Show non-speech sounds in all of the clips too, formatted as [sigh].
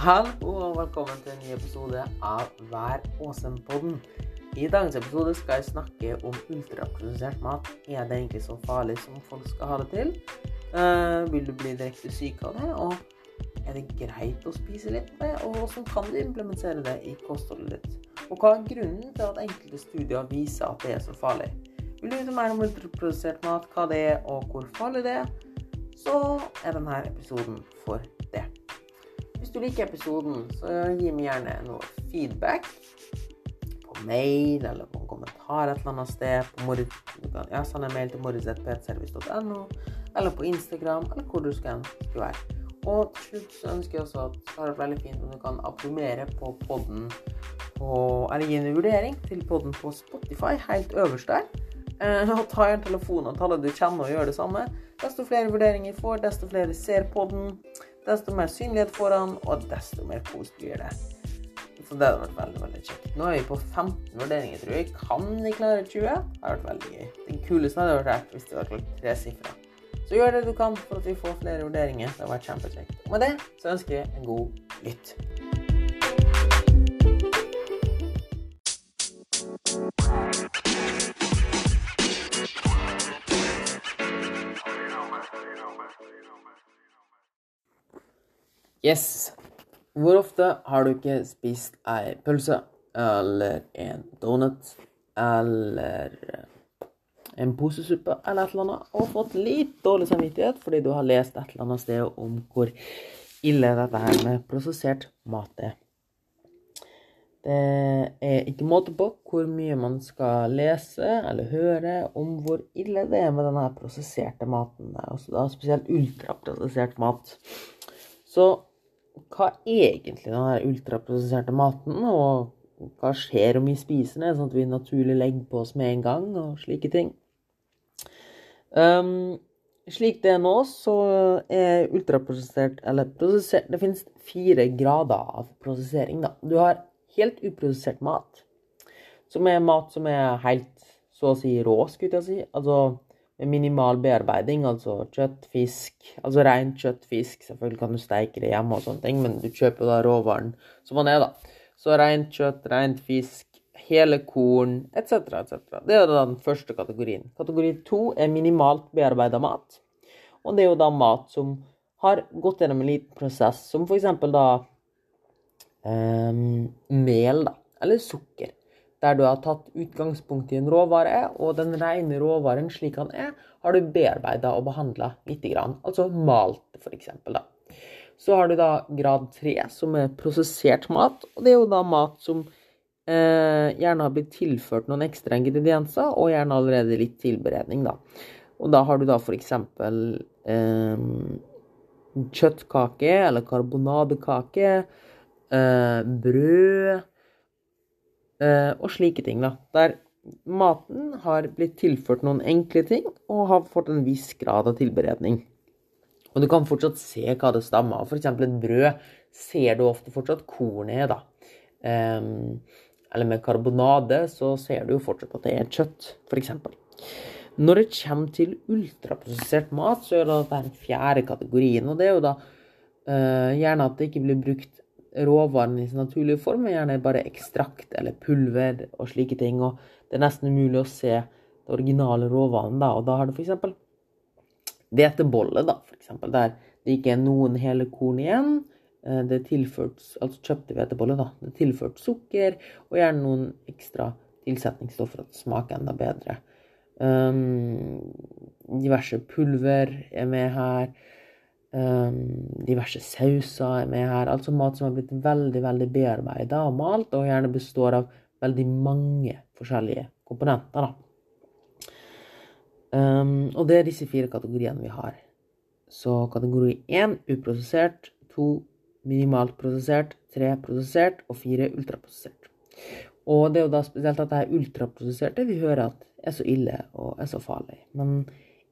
Hallo og velkommen til en ny episode av Vær åsen-podden. I dagens episode skal jeg snakke om ultraprosessert mat. Er det egentlig så farlig som folk skal ha det til? Uh, vil du bli direkte syk av det? Og er det greit å spise litt av det? Og hvordan kan du implementere det i kostholdet ditt? Og hva er grunnen til at enkelte studier viser at det er så farlig? Vil du vite mer om ultraprosessert mat, hva det er og hvor farlig det er, så er denne episoden for det. Hvis du liker episoden, så gi meg gjerne noe feedback på mail eller på en kommentar et eller annet sted. På mor du ja, sende en mail til morris.petservice.no, eller på Instagram, eller hvor du skal være. Og til slutt så ønsker jeg også at det hadde vært veldig fint om du kan abonnere på podden eller gi en vurdering til podden på Spotify, helt øverst der. Eh, og ta gjerne telefonen og alle du kjenner og gjør det samme. Desto flere vurderinger får, desto flere ser podden, desto mer synlighet får han, og desto mer kos blir det. Så det hadde vært veldig veldig kjekt. Nå er vi på 15 vurderinger, tror jeg. Kan vi klare 20? Det hadde vært veldig gøy. Den kuleste hadde vært hvis det hadde klart tre sifre. Så gjør det du kan for at vi får flere vurderinger. Det hadde vært kjempekjekt. Og med det så ønsker jeg en god lytt. Yes. Hvor ofte har du ikke spist ei pølse eller en donut eller en posesuppe eller et eller annet og fått litt dårlig samvittighet fordi du har lest et eller annet sted om hvor ille dette her med prosessert mat er. Det er ikke måte på hvor mye man skal lese eller høre om hvor ille det er med denne prosesserte maten. Altså da spesielt ultraprosessert mat. Så hva egentlig den ultraprosesserte maten, og hva skjer om vi spiser den, sånn at vi naturlig legger på oss med en gang, og slike ting. Um, slik det er nå, så er ultraprosessert, eller prosessert Det finnes fire grader av prosessering, da. Du har helt uprosessert mat, som er mat som er helt så å si rå, skulle jeg si. Altså minimal bearbeiding, altså kjøtt, fisk. Altså rent kjøtt, fisk. Selvfølgelig kan du steike det hjemme og sånne ting, men du kjøper da råvaren som den er, da. Så rent kjøtt, rent fisk, hele korn etc., etc. Det er da den første kategorien. Kategori to er minimalt bearbeida mat. Og det er jo da mat som har gått gjennom en liten prosess, som f.eks. da um, mel, da. Eller sukker der du har tatt utgangspunkt i en råvare, og den rene råvaren slik den er, har du bearbeida og behandla lite grann. Altså malt, f.eks. Så har du da grad tre, som er prosessert mat. Og det er jo da mat som eh, gjerne har blitt tilført noen ekstra ingredienser, og gjerne allerede litt tilberedning, da. Og da har du da f.eks. Eh, kjøttkake eller karbonadekake, eh, brød og slike ting, da. Der maten har blitt tilført noen enkle ting og har fått en viss grad av tilberedning. Og du kan fortsatt se hva det stammer av. F.eks. et brød ser du ofte fortsatt kornet i, da. Eller med karbonade så ser du jo fortsatt at det er kjøtt, f.eks. Når det kommer til ultraprosessert mat, så er det den fjerde kategorien. Og det er jo da uh, gjerne at det ikke blir brukt råvaren i sin naturlige form er gjerne bare ekstrakt eller pulver og slike ting. Og det er nesten umulig å se det originale råvaren da. Og da har du f.eks. hvetebolle, da, for eksempel, der det ikke er noen hele korn igjen. Eh, det er tilført, altså kjøpte hvetebolle, da. Det er tilført sukker og gjerne noen ekstra tilsetningsstoffer for at det smaker enda bedre. Um, diverse pulver er med her. Um, diverse sauser er med her. Altså mat som har blitt veldig veldig bearbeida og malt, og gjerne består av veldig mange forskjellige komponenter. Um, og det er disse fire kategoriene vi har. Så kategori én uprosessert, to minimalt prosessert, tre prosessert og fire ultraprosessert. Og det er jo da spesielt at det er ultraprosesserte vi hører at er så ille og er så farlig. Men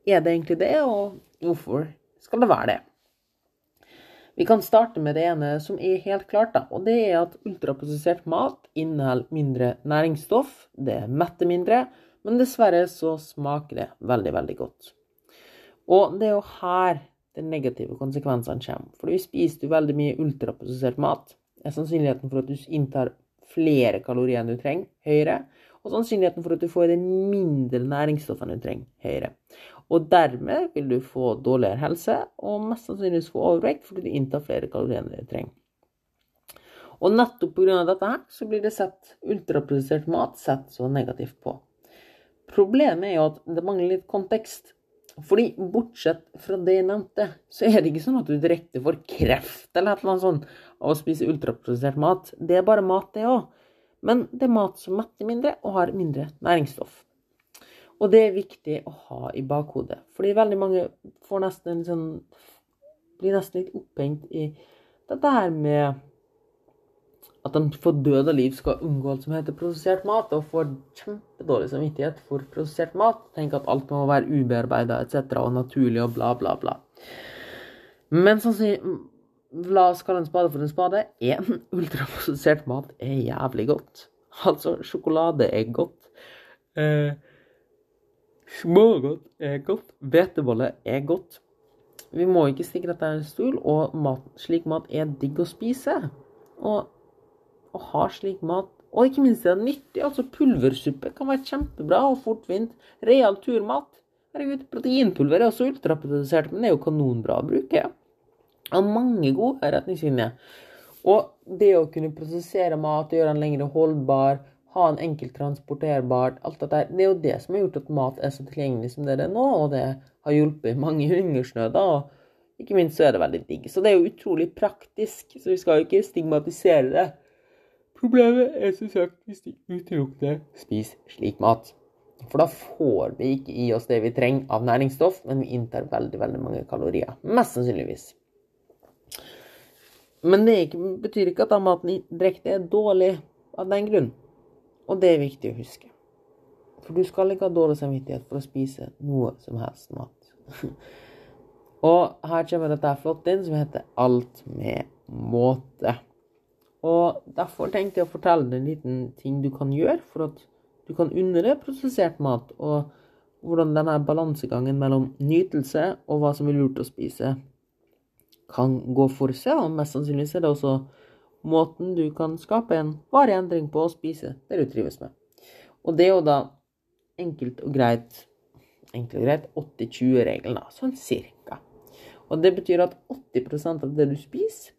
er det egentlig det, og hvorfor skal det være det? Vi kan starte med det ene som er helt klart, da, og det er at ultraprosessert mat inneholder mindre næringsstoff. Det metter mindre, men dessverre så smaker det veldig, veldig godt. Og det er jo her de negative konsekvensene kommer. For hvis spiser du veldig mye ultraprosessert mat, er sannsynligheten for at du inntar flere kalorier enn du trenger, høyere. Og sannsynligheten for at du får i deg mindre næringsstoff enn du trenger, høyere. Og dermed vil du få dårligere helse, og mest sannsynligvis få overvekt fordi du inntar flere kalorier enn du trenger. Og nettopp pga. dette her, så blir det sett ultraprosessert mat sett så negativt på. Problemet er jo at det mangler litt kontekst. Fordi bortsett fra det jeg nevnte, så er det ikke sånn at du direkte får kreft eller annet sånt av å spise ultraprosessert mat. Det er bare mat, det òg. Men det er mat som metter mindre og har mindre næringsstoff. Og det er viktig å ha i bakhodet. Fordi veldig mange får nesten sånn Blir nesten litt opphengt i dette her med at de for død og liv skal unngå alt som heter prosessert mat, og får kjempedårlig samvittighet for prosessert mat. Tenker at alt må være ubearbeida etc. og naturlig og bla, bla, bla. Men sånn som La oss kalle en spade for en spade. En ultraprosessert mat er jævlig godt. Altså, sjokolade er godt. Eh, Smågodt er godt. Hvetebolle er godt. Vi må ikke stikke dette under stol, og mat, slik mat er digg å spise. Og å ha slik mat. Og ikke minst er det nyttig. altså Pulversuppe kan være kjempebra og fortvint. Real turmat. Herregud, proteinpulver er også ultraprodusert, men det er jo kanonbra å bruke. Av mange gode retningslinjer. Og det å kunne prosessere mat, og gjøre den lengre holdbar, ha en enkelt transporterbart alt dette, Det er jo det som har gjort at mat er så tilgjengelig som det er nå, og det har hjulpet mange [laughs] i hungersnød. Og ikke minst så er det veldig digg. Så det er jo utrolig praktisk, så vi skal jo ikke stigmatisere det. Problemet er som sagt hvis de utelukkende spiser slik mat. For da får vi ikke i oss det vi trenger av næringsstoff, men vi inntar veldig veldig mange kalorier. Mest sannsynligvis. Men det betyr ikke at den maten direkte er dårlig av den grunn. Og det er viktig å huske. For du skal ikke ha dårlig samvittighet for å spise noe som helst mat. [laughs] og her kommer dette flott inn, som heter Alt med måte. Og derfor tenkte jeg å fortelle deg en liten ting du kan gjøre for at du kan unne prosessert mat, og hvordan denne balansegangen mellom nytelse og hva som er lurt å spise, kan gå for seg. Og mest sannsynlig er det også måten du kan skape en varig endring på å spise det du trives med. Og det er jo da enkelt og greit enkelt og greit 80-20-regelen, sånn cirka. Og det betyr at 80% av det du spiser,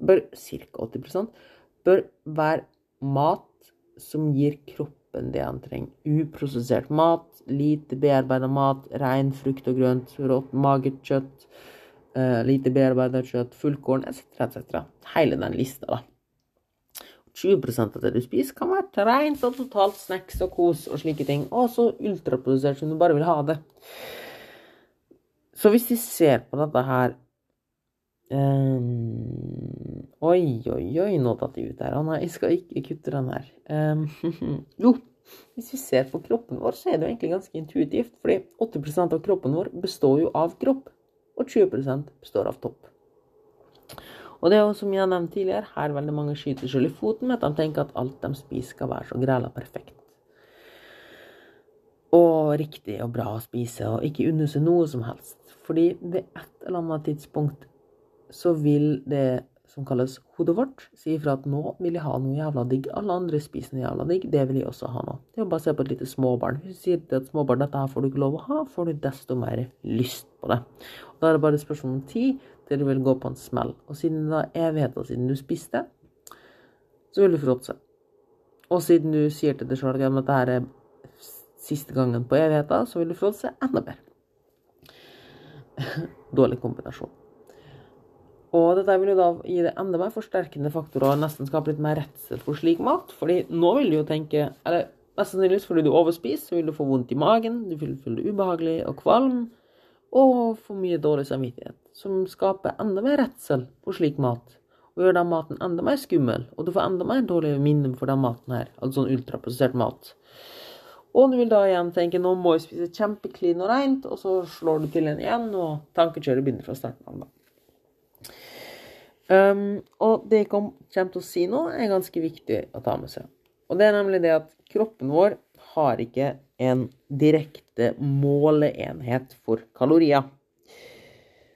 bør ca. 80% bør være mat som gir kroppen det han trenger. Uprosessert mat, lite bearbeida mat, ren frukt og grønt, rått, magert kjøtt, lite bearbeidet kjøtt, fullkorn etc., etc. Hele den lista, da. 20% av det du spiser, kan være rent og totalt snacks og kos og slike ting. Og så ultraprodusert som du bare vil ha det. Så hvis vi ser på dette her Um, oi, oi, oi, nå datt jeg ut her. Å nei, jeg skal ikke kutte den her. Um, [laughs] jo, hvis vi ser på kroppen vår, så er det jo egentlig ganske intuitivt. Fordi 80% av kroppen vår består jo av kropp, og 20% består av topp. Og det er jo som jeg har nevnt tidligere, her veldig mange skyter skyld i foten med at de tenker at alt de spiser skal være så grela perfekt. Og riktig og bra å spise, og ikke unne seg noe som helst. Fordi ved et eller annet tidspunkt så vil det som kalles hodet vårt, si ifra at nå vil jeg ha noe jævla digg. Alle andre spiser noe jævla digg, det vil jeg også ha nå. Det er jo bare å se på et lite småbarn. Hun sier til et småbarn dette her får du ikke lov å ha, får du desto mer lyst på det. Og da er det bare spørsmål om tid til du vil gå på en smell. Og siden det er evigheter siden du spiste, så vil du fråtse. Og siden du sier til deg sjøl at dette er siste gangen på evigheta, så vil du fråtse enda mer. [laughs] Dårlig kombinasjon. Og dette vil jo da gi det enda mer forsterkende faktorer og nesten skape litt mer redsel for slik mat. fordi nå vil du jo tenke Eller mest sannsynligvis fordi du overspiser, så vil du få vondt i magen, du vil føle deg ubehagelig og kvalm, og for mye dårlig samvittighet. Som skaper enda mer redsel for slik mat. Og gjør den maten enda mer skummel. Og du får enda mer dårlige minner for den maten her. Altså sånn ultraprosessert mat. Og du vil da igjen tenke nå må jeg spise kjempeklin og rent, og så slår du til en igjen, og tankekjøret begynner fra starten av. da. Um, og det jeg kommer til å si nå, er ganske viktig å ta med seg. Og det er nemlig det at kroppen vår har ikke en direkte måleenhet for kalorier.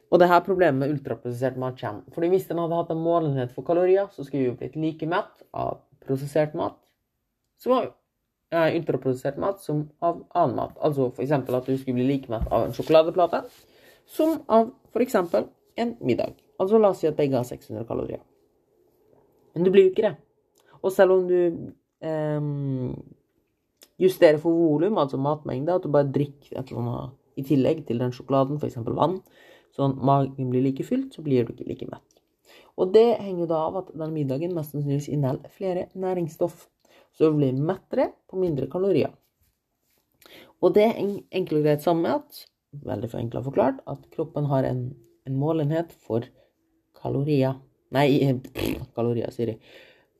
Og det her problemet med ultraprosessert mat kommer. Fordi hvis den hadde hatt en målenhet for kalorier, så skulle vi jo blitt like mett av prosessert mat som av eh, ultraprosessert mat som av annen mat. Altså f.eks. at du skulle bli like mett av en sjokoladeplate som av f.eks. en middag. Altså la oss si at begge har 600 kalorier. Men du blir jo ikke det. Og selv om du eh, justerer for volum, altså matmengde, at du bare drikker et eller annet i tillegg til den sjokoladen, f.eks. vann, sånn magen blir like fylt, så blir du ikke like mett. Og det henger da av at den middagen mest sannsynligvis inneholder flere næringsstoff. Så du blir mettere på mindre kalorier. Og det er enkelt og greit sammen med at, veldig for enkelt forklart, at kroppen har en, en målenhet for kalorier. Nei, [laughs] kalorier, sier jeg.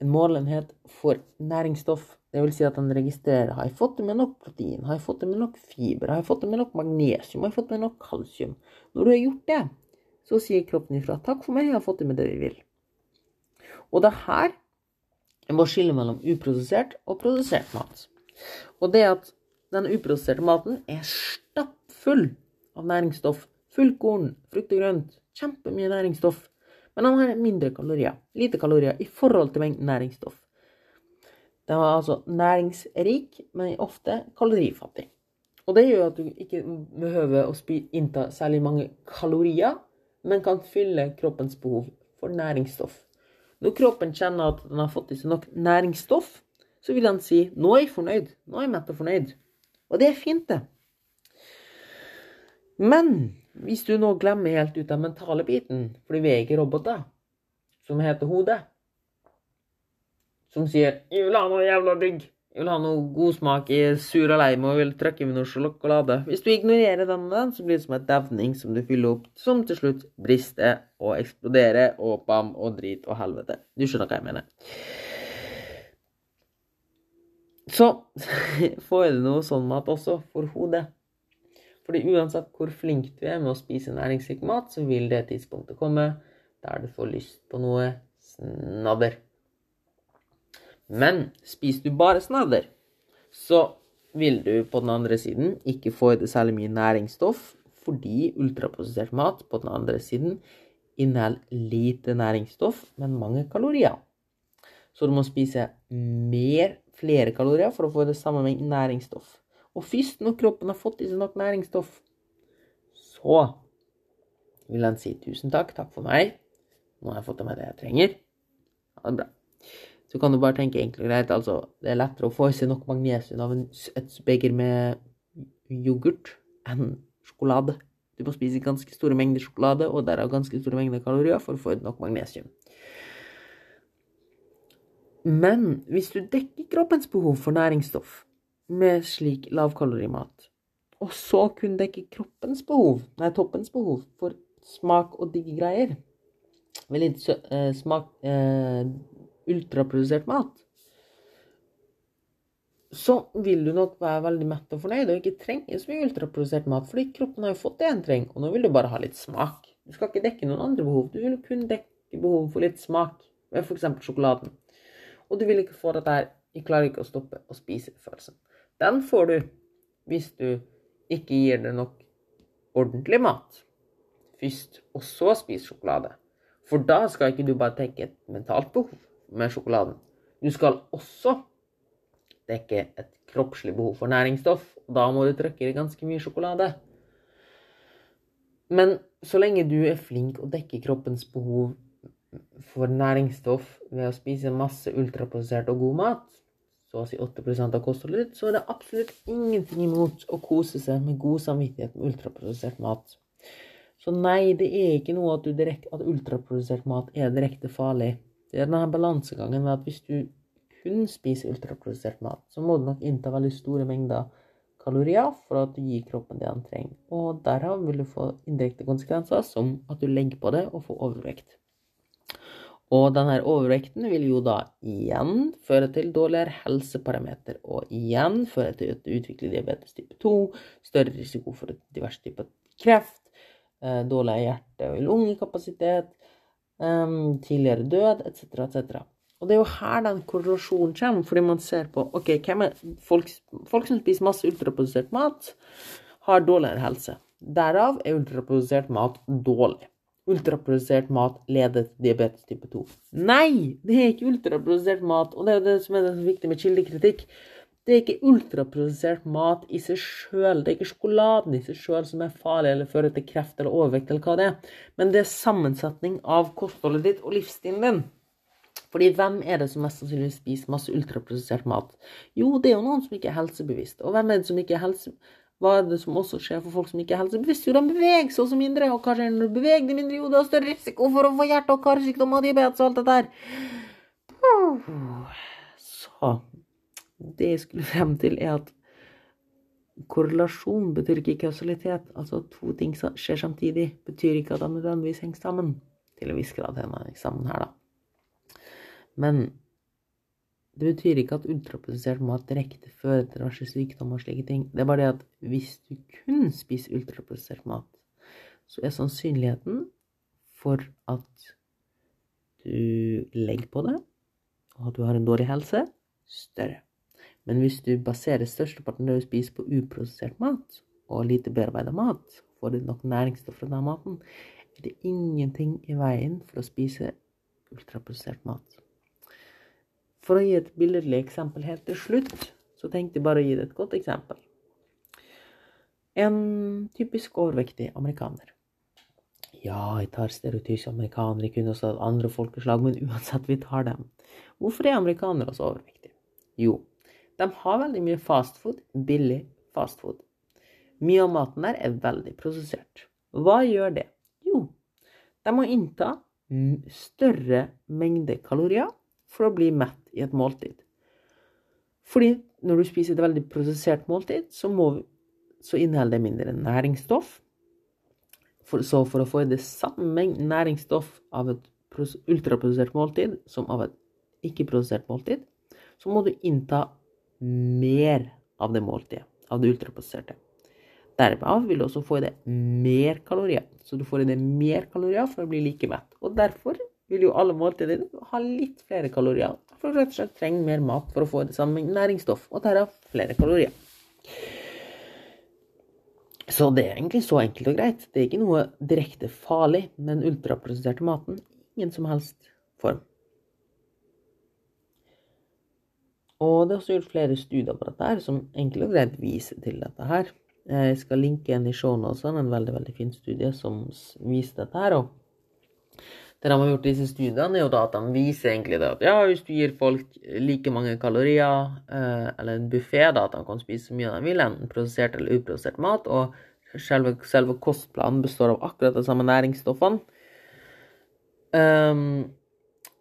En målenhet for næringsstoff. Det vil si at den registrerer har jeg fått i meg nok protein, har jeg fått i meg nok fiber, har jeg fått i meg nok magnesium, har jeg fått i meg nok kalsium. Når du har gjort det, så sier kroppen ifra 'takk for meg, jeg har fått i meg det vi vil'. Og det her er må skille mellom uprosessert og produsert mat. Og det at den uprosesserte maten er stappfull av næringsstoff, fullkorn, frukt og grønt, kjempemye næringsstoff, men den har mindre kalorier, lite kalorier i forhold til mengden næringsstoff. Den var altså næringsrik, men ofte kalorifattig. Og det gjør at du ikke behøver å innta særlig mange kalorier, men kan fylle kroppens behov for næringsstoff. Når kroppen kjenner at den har fått i seg nok næringsstoff, så vil den si 'nå er jeg fornøyd', 'nå er jeg mett og fornøyd'. Og det er fint, det. Men hvis du nå glemmer helt ut den mentale biten, fordi vi er ikke roboter, som heter hodet, som sier 'Jeg vil ha noe jævla digg'. Jeg vil ha noe godsmak i sur og leim og vil trekke med noe sjokolade. Hvis du ignorerer den, den, så blir det som en devning som du fyller opp, som til slutt brister og eksploderer og bam og drit og helvete. Du skjønner hva jeg mener. Så [laughs] får du noe sånn mat også for hodet. Fordi uansett hvor flink du er med å spise næringsrik mat, så vil det tidspunktet komme der du får lyst på noe snadder. Men spiser du bare snadder, så vil du på den andre siden ikke få i deg særlig mye næringsstoff, fordi ultraprosessert mat på den andre siden inneholder lite næringsstoff, men mange kalorier. Så du må spise mer, flere kalorier for å få det samme med næringsstoff. Og først når kroppen har fått i seg nok næringsstoff, så vil han si tusen takk, takk for meg. Nå har jeg fått i meg det jeg trenger. Ha det bra så kan du bare tenke enkelt og greit. Altså, det er lettere å få i seg nok magnesium av et beger med yoghurt enn sjokolade. Du må spise ganske store mengder sjokolade og derav ganske store mengder kalorier for å få ut nok magnesium. Men hvis du dekker kroppens behov for næringsstoff med slik lavkalorimat, og så kun dekker kroppens behov, nei, toppens behov for smak og digge greier Veldig uh, smak uh, ultraprodusert mat, så vil du nok være veldig mett og fornøyd og ikke trenge så mye ultraprodusert mat, fordi kroppen har jo fått det en trenger, og nå vil du bare ha litt smak. Du skal ikke dekke noen andre behov, du vil kun dekke behovet for litt smak, med f.eks. sjokoladen. Og du vil ikke få dette her Jeg klarer ikke å stoppe å spise-følelsen. Den får du hvis du ikke gir det nok ordentlig mat først, og så spiser sjokolade. For da skal ikke du bare tenke et mentalt behov med sjokoladen. Du skal også dekke et kroppslig behov for næringsstoff. og Da må du trykke i ganske mye sjokolade. Men så lenge du er flink å dekke kroppens behov for næringsstoff ved å spise masse ultraprosessert og god mat, så å si 8% av kostholdet ditt, så er det absolutt ingenting imot å kose seg med god samvittighet med ultraprosessert mat. Så nei, det er ikke noe at, direkt, at ultraprosessert mat er direkte farlig. Det er denne balansegangen med at hvis du kun spiser ultraprosessert mat, så må du nok innta veldig store mengder kalorier for at du gir kroppen det den trenger. Og derav vil du få indirekte konsekvenser, som at du legger på det og får overvekt. Og denne overvekten vil jo da igjen føre til dårligere helseparameter, og igjen føre til at du utvikler diabetes type 2, større risiko for diverse typer kreft, eh, dårligere hjerte- og lungekapasitet, tidligere død, etc., etc. Og det er jo her den korrelasjonen kommer, fordi man ser på ok, hvem er folk, folk som spiser masse ultraprodusert mat, har dårligere helse. Derav er ultraprodusert mat dårlig. Ultraprodusert mat leder til diabetes type 2. Nei, det er ikke ultraprodusert mat, og det er jo det som er det viktige viktig med kildekritikk. Det er ikke ultraprosessert mat i seg sjøl, det er ikke sjokoladen i seg sjøl som er farlig eller fører til kreft eller overvekt eller hva det er, men det er sammensetning av kostholdet ditt og livsstilen din. Fordi hvem er det som mest sannsynlig spiser masse ultraprosessert mat? Jo, det er jo noen som ikke er helsebevisst. Og hvem er det som ikke er helse... Hva er det som også skjer for folk som ikke er helsebevisst? Jo, de beveger seg også mindre. Og hva skjer når du beveger deg mindre? Jo, det er større risiko for å få hjerte- og karsykdom og diabetes og alt dette her. Så Det jeg skulle [laughs] frem til, er at korrelasjon betyr ikke kausalitet. Altså to ting som skjer samtidig, betyr ikke at de nødvendigvis henger sammen. Til en viss grad henger de sammen her, da. Men det betyr ikke at ultraprosessert mat direkte fører til diverse sykdom og slike ting. Det er bare det at hvis du kun spiser ultraprosessert mat, så er sannsynligheten for at du legger på det, og at du har en dårlig helse, større. Men hvis du baserer størsteparten av det du spiser på uprosessert mat, og lite bearbeida mat, får du nok næringsstoff fra den maten, er det ingenting i veien for å spise ultraprosessert mat. For å gi et billedlig eksempel helt til slutt, så tenkte jeg bare å gi deg et godt eksempel. En typisk overvektig amerikaner. Ja, jeg tar stereotyse amerikanere, jeg kunne også hatt andre folkeslag, men uansett, vi tar dem. Hvorfor er amerikanere så overvektige? Jo, de har veldig mye fastfood, billig fastfood. Mye av maten der er veldig prosessert. Hva gjør det? Jo, de må innta større mengde kalorier for å bli mett i et måltid. Fordi når du spiser et veldig prosessert måltid, så, må, så inneholder det mindre næringsstoff. For, så for å få i det samme næringsstoff av et ultraprosessert måltid som av et ikke-prosessert måltid, så må du innta mer av det måltidet, av det ultraprosesserte. Derav vil du også få i deg mer kalorier. Så du får i deg mer kalorier for å bli like mett. Og derfor vil jo alle måltider ha litt flere kalorier. For du rett og slett trenger mer mat for å få i det samme næringsstoff, og derav flere kalorier. Så det er egentlig så enkelt og greit. Det er ikke noe direkte farlig med den ultraprosesserte maten. Ingen som helst form. Og det er også gjort flere studier på dette her, som enkelt og greit viser til dette her. Jeg skal linke en i shownotene, en veldig veldig fin studie som viser dette her. og det de har gjort i disse studiene, er jo da at de viser egentlig det at ja, hvis du gir folk like mange kalorier, eh, eller en buffé, da, at de kan spise så mye de vil, enten prosessert eller uprosessert mat, og selve, selve kostplanen består av akkurat de samme næringsstoffene, um,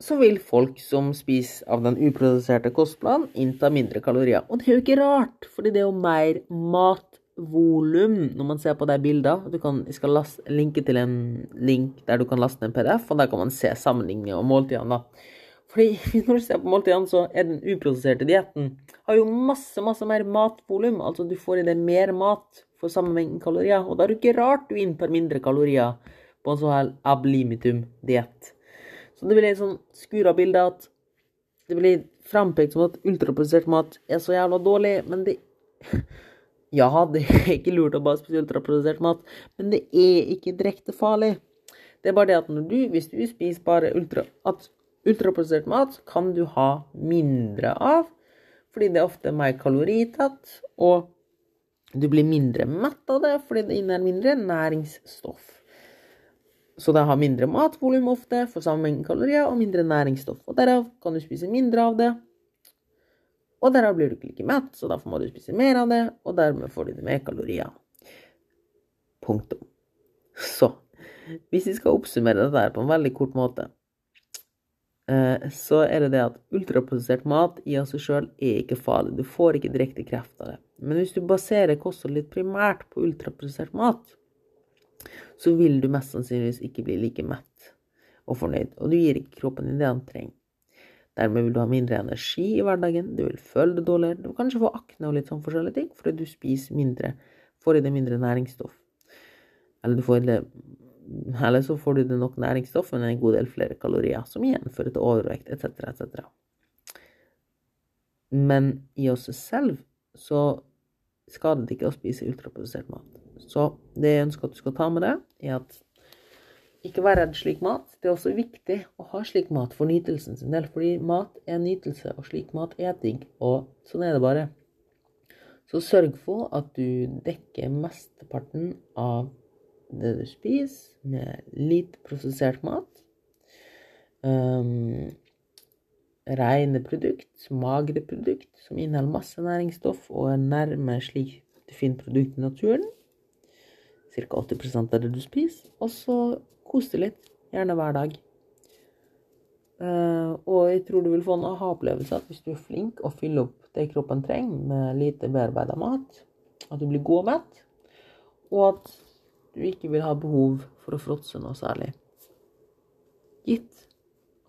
så vil folk som spiser av den uproduserte kostplanen, innta mindre kalorier. Og det er jo ikke rart, fordi det er jo mer matvolum når man ser på de bildene. Kan, jeg skal last, linke til en link der du kan laste en PDF, og der kan man se sammenligninger og måltidene. da. Fordi [laughs] når du ser på måltidene, så er den uproduserte dietten har jo masse, masse mer matvolum. Altså du får i deg mer mat for samme mengden kalorier. Og da er det ikke rart du inntar mindre kalorier på en sånn ab limitum-diett. Så det blir litt sånn skura bilde at det blir frampekt som at ultraprosessert mat er så jævla dårlig, men det [laughs] Ja, det er ikke lurt å bare spise ultraprosessert mat, men det er ikke direkte farlig. Det er bare det at når du, hvis du spiser bare ultra, at ultraprosessert mat, kan du ha mindre av, fordi det er ofte mer kaloritatt, og du blir mindre mett av det fordi det inneholder mindre næringsstoff. Så det har mindre matvolum ofte for samme mengde kalorier og mindre næringsstoff. Og derav kan du spise mindre av det, og derav blir du ikke like mett, så derfor må du spise mer av det, og dermed får du mer kalorier. Punktum. Så hvis vi skal oppsummere dette her på en veldig kort måte, eh, så er det det at ultraprosessert mat i av seg sjøl er ikke farlig. Du får ikke direkte kreft av det. Men hvis du baserer kostholdet litt primært på ultraprosessert mat, så vil du mest sannsynligvis ikke bli like mett og fornøyd. Og du gir ikke kroppen din det han trenger. Dermed vil du ha mindre energi i hverdagen, du vil føle deg dårligere, du vil kanskje få akne og litt sånn forskjellige ting fordi du spiser mindre, får i deg mindre næringsstoff. Eller, det, eller, så får du det nok næringsstoff, men en god del flere kalorier, som igjen fører til overvekt, etc., etc. Men i oss selv så skader det ikke å spise ultraprosessert mat. Så det jeg ønsker at du skal ta med deg, er at ikke vær redd slik mat. Det er også viktig å ha slik mat for nytelsen sin del, fordi mat er nytelse, og slik mat er digg. Og sånn er det bare. Så sørg for at du dekker mesteparten av det du spiser, med litt prosessert mat. Um, rene produkt, magre produkt, som inneholder masse næringsstoff og er nærme slik du finner produkt i naturen. Ca. 80% av det du spiser. Og så kos deg litt, gjerne hver dag. Uh, og jeg tror du vil få en aha-opplevelse at hvis du er flink og fyller opp det kroppen trenger med lite bearbeida mat, at du blir god og mett, og at du ikke vil ha behov for å fråtse noe særlig. Gitt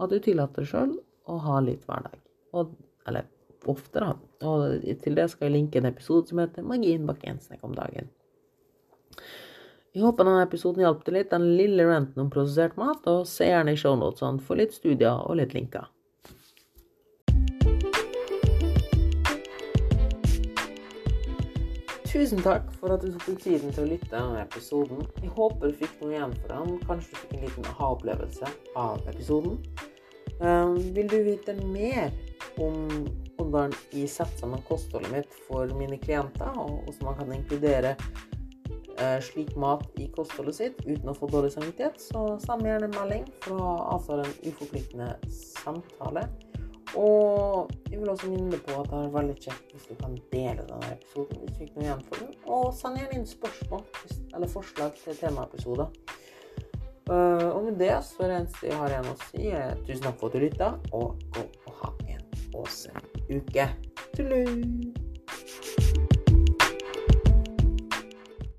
at du tillater deg sjøl å ha litt hverdag. Og, eller ofte, da. Og til det skal jeg linke en episode som heter 'Magien bak én snekk om dagen'. Jeg håper denne episoden hjalp deg litt, den lille ranten om prosessert mat, og se gjerne i shownotene for litt studier og litt linker. Tusen takk for at du tok tiden til å lytte til denne episoden. Jeg håper du fikk noe igjen for den. Kanskje du fikk en liten aha-opplevelse av episoden. Um, vil du vite mer om hvordan jeg setter sammen kostholdet mitt for mine klienter, og hvordan man kan inkludere slik mat i kostholdet sitt uten å få dårlig samvittighet, så send gjerne en melding for å avtale en uforpliktende samtale. Og jeg vil også minne på at det er veldig kjekt hvis du kan dele denne episoden hvis du fikk noe igjen for den. Og send gjerne inn spørsmål eller forslag til temaepisoder. Uh, og med det så er det eneste jeg har igjen å si, tusen takk for at du lytta, og gå og ha en awesome uke. Tullu!